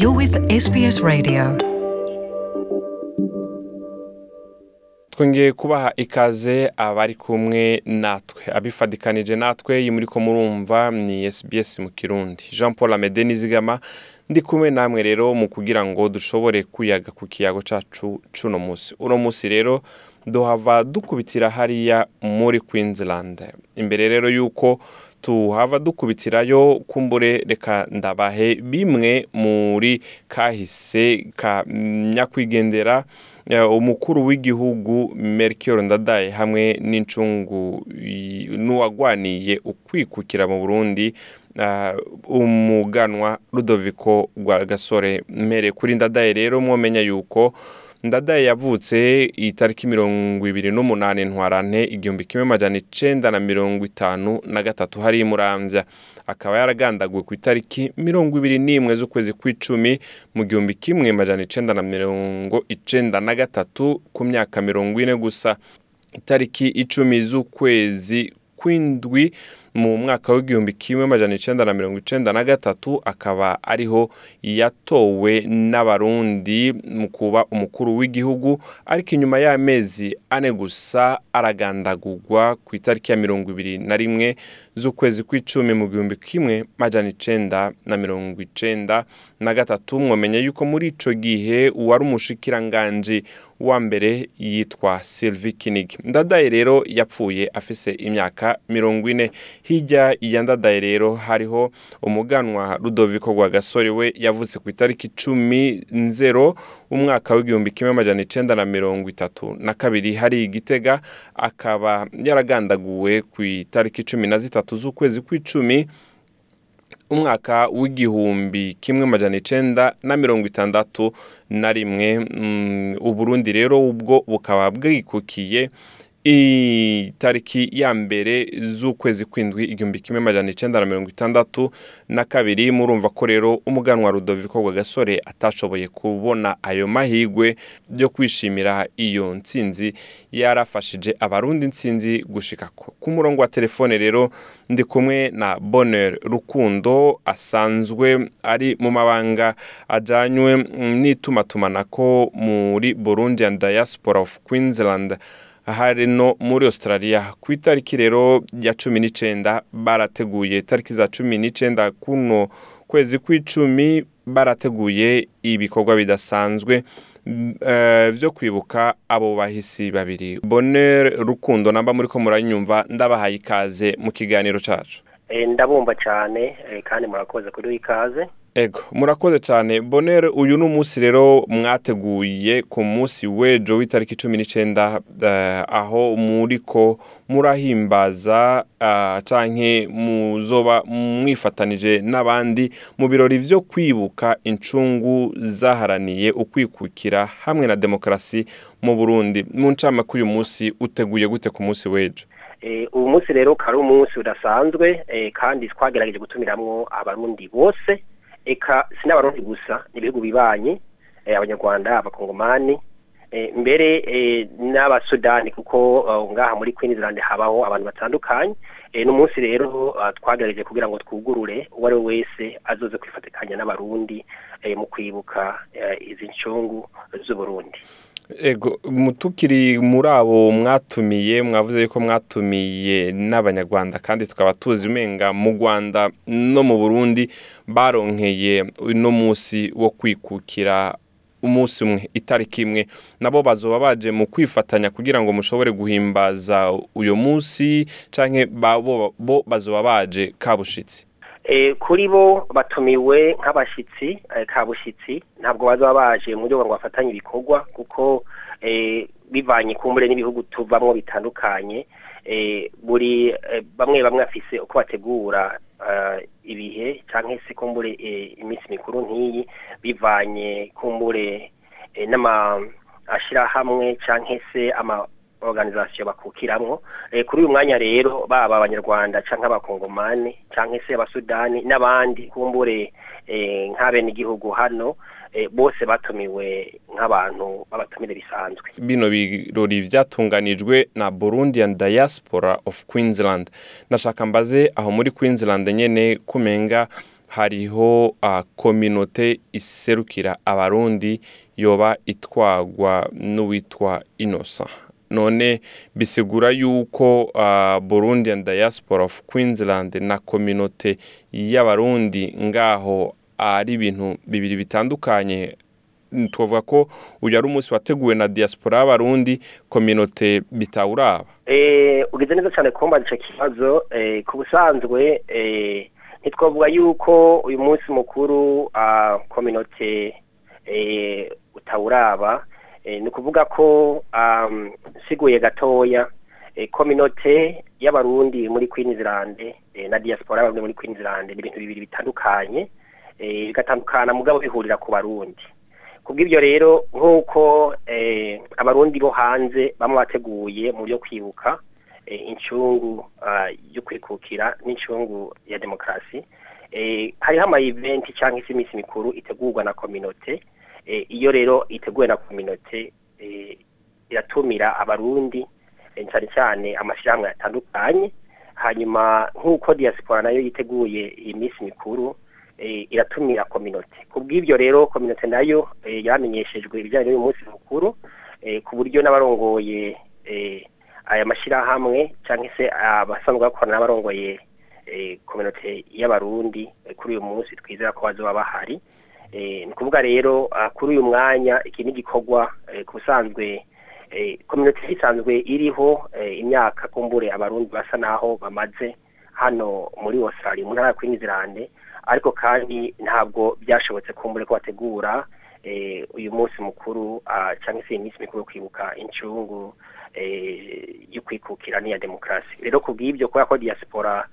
You're with SBS Radio. twongeye kubaha ikaze abari kumwe natwe. Abifadikanije natwe iyi muri ko murumva ni SBS mu kirundi. Jean paul amede nizigama ndi kumwe namwe rero mu kugira ngo dushobore kuyaga ku kiyago cacu cuno munsi uno munsi rero duhava dukubitira hariya muri queensland. Imbere rero yuko tuhava dukubitirayo kumbure reka ndabahe bimwe muri kahise ka nyakwigendera eh, umukuru w'igihugu Melchior Ndadaye hamwe n'incungu n'uwagwaniye ukwikukira mu Burundi ah, umuganwa Ludovico Rwagasore. Mbere kuri Ndadaye rero mwomenya yuko Ndadaye yavutse itariki mirongo ibiri n'umunani ntwarante igihumbi kimwe majana icenda na mirongo itanu na gatatu hari muramvya. Akaba yaragandaguwe ku itariki mirongo ibiri n'imwe z'ukwezi kw'icumi mu gihumbi kimwe majana icenda na mirongo icenda na gatatu ku myaka mirongo ine gusa. Itariki icumi z'ukwezi kw'indwi mu mwaka w'igihumbi kimwe majana icenda na mirongo icenda na gatatu akaba ariho yatowe n'abarundi mu kuba umukuru w'igihugu ariko inyuma y'amezi ane gusa aragandagurwa ku itariki ya mirongo ibiri na rimwe z'ukwezi kw'icumi mu gihumbi kimwe majana icenda na mirongo icenda na gatatu mwamenye yuko muri ico gihe uwari umushikiranganji wa mbere yitwa Sylvie Kinig Ndadaye rero yapfuye afise imyaka mirongo ine. Hirya ya Ndadaye rero hariho umuganwa Ludovico Rwagasore we yavutse ku itariki cumi nzero umwaka w'igihumbi kimwe amajana icenda na mirongo itatu na kabiri. Hari igitega akaba yaragandaguwe ku itariki cumi na zitatu z'ukwezi kw'icumi umwaka w'igihumbi kimwe amajana icenda na mirongo itandatu na rimwe. Mm, uburundi rero ubwo bukaba bwikukiye itariki ya mbere z'ukwezi kw'indwi igihumbi kimwe amajana icenda na mirongo itandatu na kabiri murumva ko rero umuganwa Rudoviko Rwagasore atashoboye kubona ayo mahigwe yo kwishimira iyo ntsinzi yarafashije abarundi ntsinzi gushikako ku murongo wa telefone rero ndi kumwe na Bonheur Rukundo asanzwe ari mu mabanga ajanywe mm, n'itumatumanako muri Burundi and Diaspora of Queensland. Hari no muri Australia ku itariki rero ya cumi n'icenda barateguye tariki za cumi n'icenda kuno kwezi kw'icumi barateguye ibikorwa bidasanzwe mm, eh, vyo kwibuka abo bahisi babiri. Bonheur Rukundo namba muri ko muranyumva ndabahaye ikaze mu kiganiro cacu. Eh, ndabumva cyane eh, kandi murakoze kuri ikaze. Ego, murakoze cyane. Bonere uyu ni umunsi rero mwateguye ku munsi w'ejo w'itariki cumi n'icenda eh, aho muriko murahimbaza uh, canke muzoba mwifatanije n'abandi mu birori vyo kwibuka incungu zaharaniye ukwikukira hamwe na demokarasi mu Burundi. Mu ncama k'uyu munsi uteguye gute ku munsi w'ejo? Eh, uyu munsi rero kari umunsi udasanzwe eh, kandi twagerageje gutumiramwo abarundi bose eka si n'abarundi gusa n'ibihugu bibanyi eh, abanyarwanda abakongomani eh, mbere eh, n'abasudani kuko ngaha muri Queensland habaho abantu batandukanye. N'umunsi rero twagerageje kugira ngo twugurure uwo ari we wese azoze kwifatikanya n'abarundi mu kwibuka izi ncungu z'uburundi. Ego, mutukiri muri abo mwatumiye mwavuze yuko mwatumiye n'abanyarwanda kandi tukaba tuzi umenga mu Rwanda no mu Burundi baronkeye uno munsi wo kwikukira umunsi umwe itariki imwe. Nabo bazoba baje mu kwifatanya kugira ngo mushobore guhimbaza uyo munsi babo bo bazoba baje kabushitsi. Kuri bo batumiwe nk'abashitsi eh, kabushitsi ntabwo bazaba baje mu buryo ngo bafatanye ibikorwa kuko eh, bivanye kumbure n'ibihugu tuvamwo bitandukanye. Eh, buri eh, bamwe bamwe afise uko bategura eh, ibihe canke se kumbure eh, iminsi mikuru nk'iyi bivanye kumbure eh, n'ama ashirahamwe canke se organisation bakukiramwo eh, kuri uyu mwanya rero baba abanyarwanda canke abakongomani canke se abasudani n'abandi kumbure eh, nk'abene igihugu hano eh, bose batumiwe nk'abantu b'abatumire bisanzwe. Bino birori vyatunganijwe na Burundian Diaspora of Queensland. Nashaka mbaze aho muri Queensland nyene kumenga hariho kominote iserukira abarundi yoba itwagwa n'uwitwa inosa none bisigura yuko burundi and diaspora of queensland na kominote y'abarundi ngaho ari ibintu bibiri bitandukanye. Twavuga ko uyu ari umunsi wateguwe na diaspora y'abarundi kominote bitawuraba ugeze neza cyane kumva icyo kibazo. Ku busanzwe ntitwavuga yuko uyu munsi mukuru kominote utawuraba ni ukuvuga ko nsiguye gatoya kominote y'abarundi muri Queensland na diaspora y'abarundi muri Queensland ni ibintu bibiri bitandukanye bigatandukana mugabo bihurira ku barundi. Kubw'ibyo rero nk'uko abarundi bo hanze bamwe bateguye mu byo kwibuka incungu yo kwikukira n'incungu ya demokarasi hariho ama event cyangwa se iminsi mikuru itegurwa na kominote iyo rero iteguwe na kominote iratumira abarundi cyane cyane amashyirahamwe atandukanye. Hanyuma nk'uko diaspora na yo yiteguye iyi minsi mikuru iratumira kominote ku bw'ibyo rero kominote na yo yamenyeshejwe ibijyanye n'uyu munsi mukuru ku buryo n'abarongoye aya mashyirahamwe cyangwa se abasanzwe bakorana n'abarongoye kominote y'abarundi kuri uyu munsi twizera ko bazoba bahari. Ni ukuvuga rero kuri uyu mwanya iki ni igikorwa ku busanzwe kominote isanzwe iriho imyaka kumbure abarundi basa naho bamaze hano muri Australia mu ntara ya Queensland ariko kandi ntabwo byashobotse kumbure ko bategura uyu munsi mukuru cyangwa se iminsi mikuru yo kwibuka incungu yo kwikukira n'iya demokarasi. Rero ku bw'ibyo kubera ko diaspora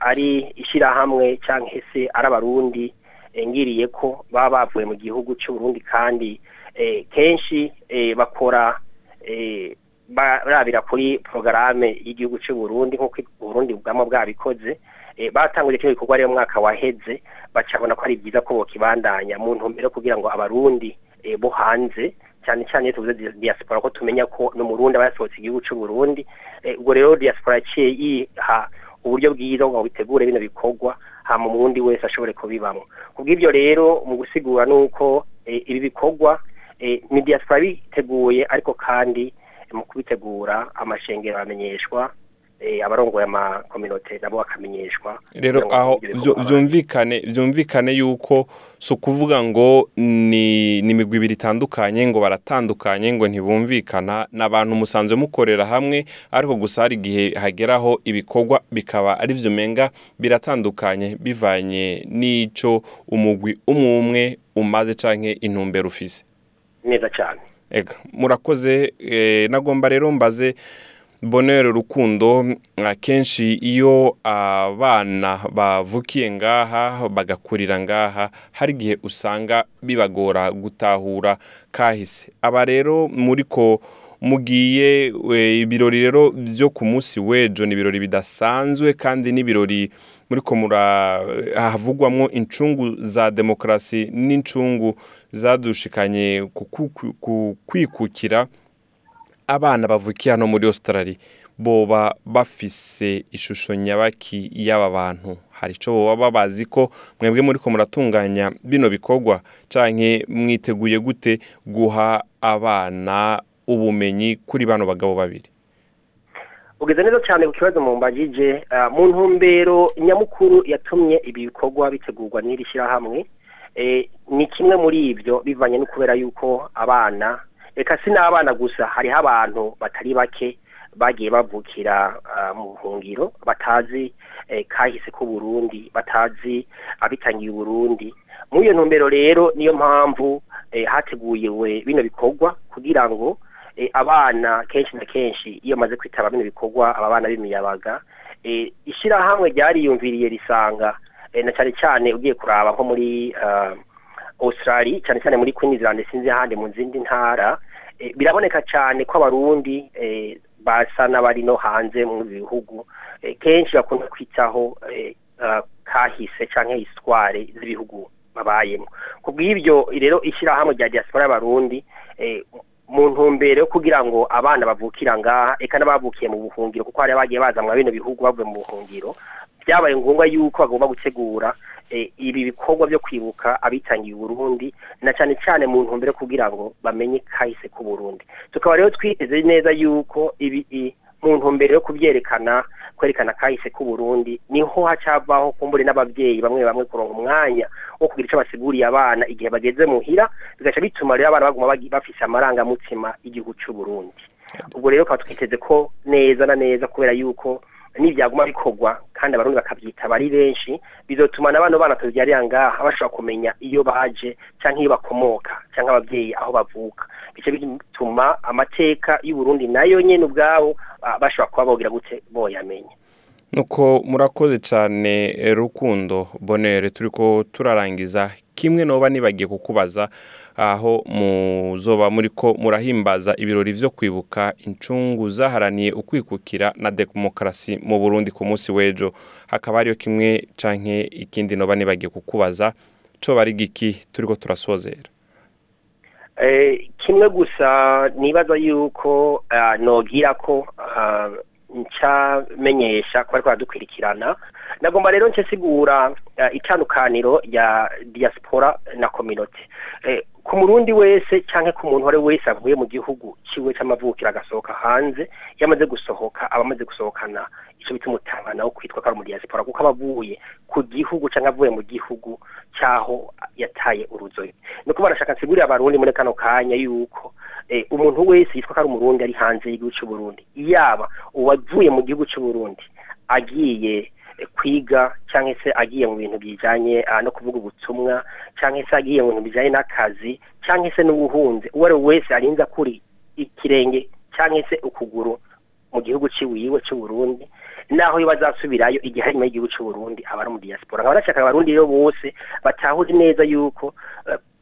ari ishyirahamwe cyangwa se ari abarundi ngiriye ko baba bavuye mu gihugu cy'uburundi kandi kenshi bakora barabira kuri porogaramu y'igihugu cy'uburundi nk'uko uburundi bwaba bwabikoze batanguje kino gikorwa rero mwaka waheze bacabona ko ari byiza ko bokibandanya mu ntumbero kugira ngo abarundi bo hanze cyane cyane iyo tuvuze diaspora ko tumenya ko n'umurundi aba yasohotse igihugu cy'uburundi ubwo rero diaspora yaciye yiha uburyo bwiza ngo bitegure bino bikorwa hama umurundi wese ashobore kubibamo. Kubw'ibyo rero mu gusigura nuko ibi bikorwa ni diaspora biteguye ariko kandi mu kubitegura amashengero amenyeshwa abarongoye amakominote nabo bakamenyeshwa. Rero aho byumvikane byumvikane yuko si ukuvuga ngo ni imigwi ibiri itandukanye ngo baratandukanye ngo ntibumvikana ni abantu musanzwe mukorera hamwe ariko gusa hari igihe hageraho ibikorwa bikaba ari byo umenga biratandukanye bivanye n'icyo umugwi umwe umwe umaze cyangwa intumbero ufise. Neza cyane murakoze nagomba rero mbaze bonere rukundo akenshi iyo abana bavukiye ngaha bagakurira ngaha hari igihe usanga bibagora gutahura kahise. Aba rero muri ko mugiye ibirori rero byo ku munsi w'ejo ni ibirori bidasanzwe kandi n'ibirori muri ko havugwamo incungu za demokarasi n'incungu zadushikanye ku kwikukira. Abana bavukiye hano muri Australia boba bafise ishusho nyabaki y'aba bantu. Hari icyo baba bazi ko mwebwe muri ko muratunganya bino bikorwa cyangwa mwiteguye gute guha abana ubumenyi kuri bano bagabo babiri? Ugeze neza cyane ku kibazo mu mbagije mu ntumbero nyamukuru yatumye ibi bikorwa bitegurwa n'iri shyirahamwe ni kimwe muri ibyo bivanye no kubera yuko abana reka si n'abana gusa hariho abantu batari bake bagiye bavukira mu buhungiro batazi kahise k'uburundi batazi abitangiye uburundi muri iyo ntumbero rero niyo mpamvu hateguyewe bino bikorwa kugira ngo abana kenshi na kenshi iyo bamaze kwitaba bino bikorwa aba bana b'imiyabaga ishyirahamwe ryariyumviriye risanga na cyane cyane ugiye kuraba nko muri Australia cyane cyane muri Queensland sinzi ahandi mu zindi ntara biraboneka cyane ko abarundi basa n'abari no hanze mu bihugu. Kenshi bakunda kwitaho kahise cyangwa hisitware z'ibihugu babayemo. Ku bw'ibyo rero ishyirahamwe rya diaspora y'abarundi mu ntumbero yo kugira ngo abana bavukira ngaha eka n'abavukiye mu buhungiro kuko hari abagiye baza bino bihugu bavuye mu buhungiro byabaye ngombwa yuko bagomba gutegura ibi bikorwa byo kwibuka abitangiye Burundi na cyane cyane mu ntumbero kugira ngo bamenye kahise ku Burundi. Tukaba rero twiteze neza yuko ibi mu ntumbero yo kubyerekana kwerekana kahise ku Burundi ni ho hacavaho kumbure n'abavyeyi bamwe bamwe kuronka umwanya wo kugira icyo basiguriye abana igihe bageze muhira bigaca bituma rero abana baguma bafise amarangamutima y'igihugu cy'u Burundi ubwo rero tukaba twiteze ko neza na neza kubera yuko n'ibyaguma bikorwa kandi abarundi bakabyitaba ari benshi bizotuma n'abana bana tubyarira ngaha bashobora kumenya iyo baje cyangwa iyo bakomoka cyangwa ababyeyi aho bavuka. Bice bituma amateka y'u Burundi na yo nyene ubwabo bashobora kuba bogira gute? Boyamenya. Nuko murakoze cyane rukundo bonere turi ko turarangiza. Kimwe noba nibagiye kukubaza aho muzoba muri ko murahimbaza ibirori byo kwibuka incungu zaharaniye ukwikukira na demokarasi mu burundi ku munsi w'ejo. Hakaba hariyo kimwe canke ikindi noba nibagiye kukubaza co bari giki turi ko turasozera kimwe gusa nibaza yuko nogira ko ncamenyesha ko ariko baradukurikirana nagomba rero nce sigura itandukaniro rya diaspora na community. Ku murundi wese cyangwa ku muntu uwo ari we wese avuye mu gihugu kiwe cy'amavukiro agasohoka hanze iyo amaze gusohoka aba amaze gusohokana. Icyo bita umutangana wo kwitwa ko ari umudiyasipora kuko aba avuye ku gihugu cyangwa avuye mu gihugu cy'aho yataye uruzobe. Ni uko barashaka nsigurira abarundi muri kano kanya yuko umuntu wese yitwa ko ari umurundi ari hanze y'igihugu cy'u Burundi yaba uwavuye mu gihugu cy'u Burundi agiye kwiga cyangwa se agiye mu bintu bijyanye no kuvuga ubutumwa cyangwa se agiye mu bintu bijyanye n'akazi cyangwa se n'ubuhunzi uwo ari we wese arinze kuri ikirenge cyangwa se ukuguru mu gihugu cy'iwiwe cy'u Burundi naho iyo bazasubirayo igihe harimo y'igihugu cy'u Burundi aba ari mu diaspora. Nkaba nashaka abarundi rero bose batahuze neza yuko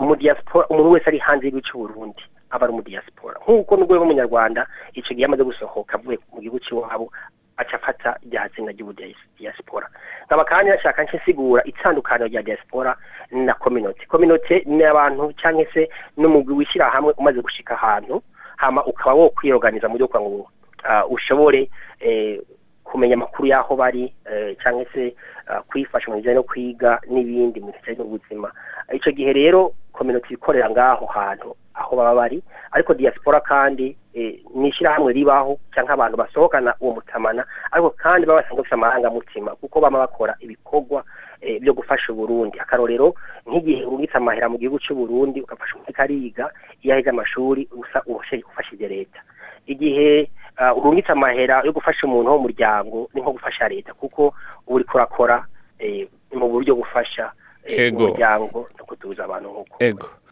mu diaspora umuntu wese ari hanze y'igihugu cy'u Burundi aba ari mu diaspora. Nk'uko n'ubwo umunyarwanda icyo gihe amaze gusohoka avuye mu gihugu cy'iwabo aca afata rya zina diaspora. Nkaba kandi nashaka nsigura itandukaniro rya diaspora na community. Community ni abantu cyangwa se n'umugwi wishyira hamwe umaze gushika ahantu hama ukaba wo kwiroganiza mu byo kugira ngo ushobore kumenya amakuru y'aho bari cyangwa se kwifasha mu bijyanye no kwiga n'ibindi mu bijyanye n'ubuzima. Icyo gihe rero community ikorera ngaho hantu aho baba bari ariko diaspora kandi ni ishyirahamwe ribaho cyangwa abantu basohokana uwo mutamana ariko kandi baba basanzwe bafite amarangamutima kuko baba bakora ibikorwa byo gufasha uburundi. Akarorero nk'igihe urungitse amahera mu gihugu cy'u Burundi ugafasha umuntu ariga iyo aheze amashuri usa ufashije leta. Igihe urungitse amahera yo gufasha umuntu wo mu muryango ni nko gufasha leta kuko uri kurakora mu buryo gufasha umuryango no kutuza abantu nk'uko.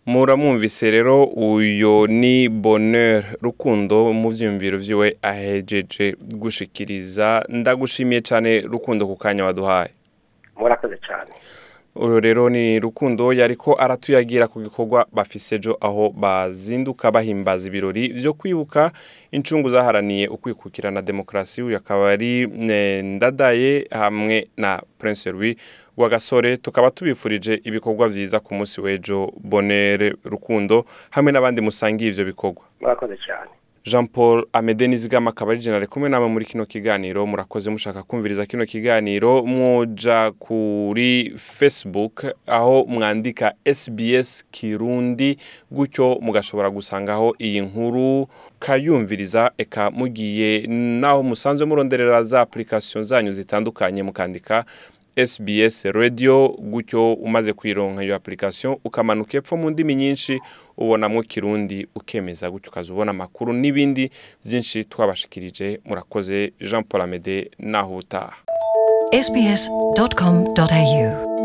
Muramwumvise rero uyu ni bonheur rukundo mu byiyumviro byiwe ahejeje gushikiriza. Ndagushimiye cyane rukundo ku kanya waduhaye. Murakoze cyane uru rero ni rukundo yariko aratuyagira ku gikorwa bafise ejo aho bazinduka bahimbaza ibirori byo kwibuka incungu zaharaniye ukwikukira na demokarasi. Uyu akaba ari ndadaye hamwe na prince louis rwagasore. Tukaba tubifurije ibikorwa byiza ku munsi w'ejo bonere rukundo hamwe n'abandi musangiye ibyo bikorwa. Murakoze cyane. Jean paul amede nizigama akaba ari jenali kumwe namwe muri kino kiganiro. Murakoze mushaka kumviriza kino kiganiro. Mwoja kuri facebook aho mwandika sbs kirundi gutyo mugashobora gusangaho iyi nkuru. Kayumviriza eka mugiye naho musanzwe muronderera za application zanyu zitandukanye mukandika SBS radio gutyo umaze kwironka iyo application ukamanuka epfo mu ndimi nyinshi ubonamo kirundi ukemeza gutyo ukaza ubona amakuru n'ibindi byinshi twabashikirije. Murakoze Jean Paul Amede naho utaha. Sbs.com.au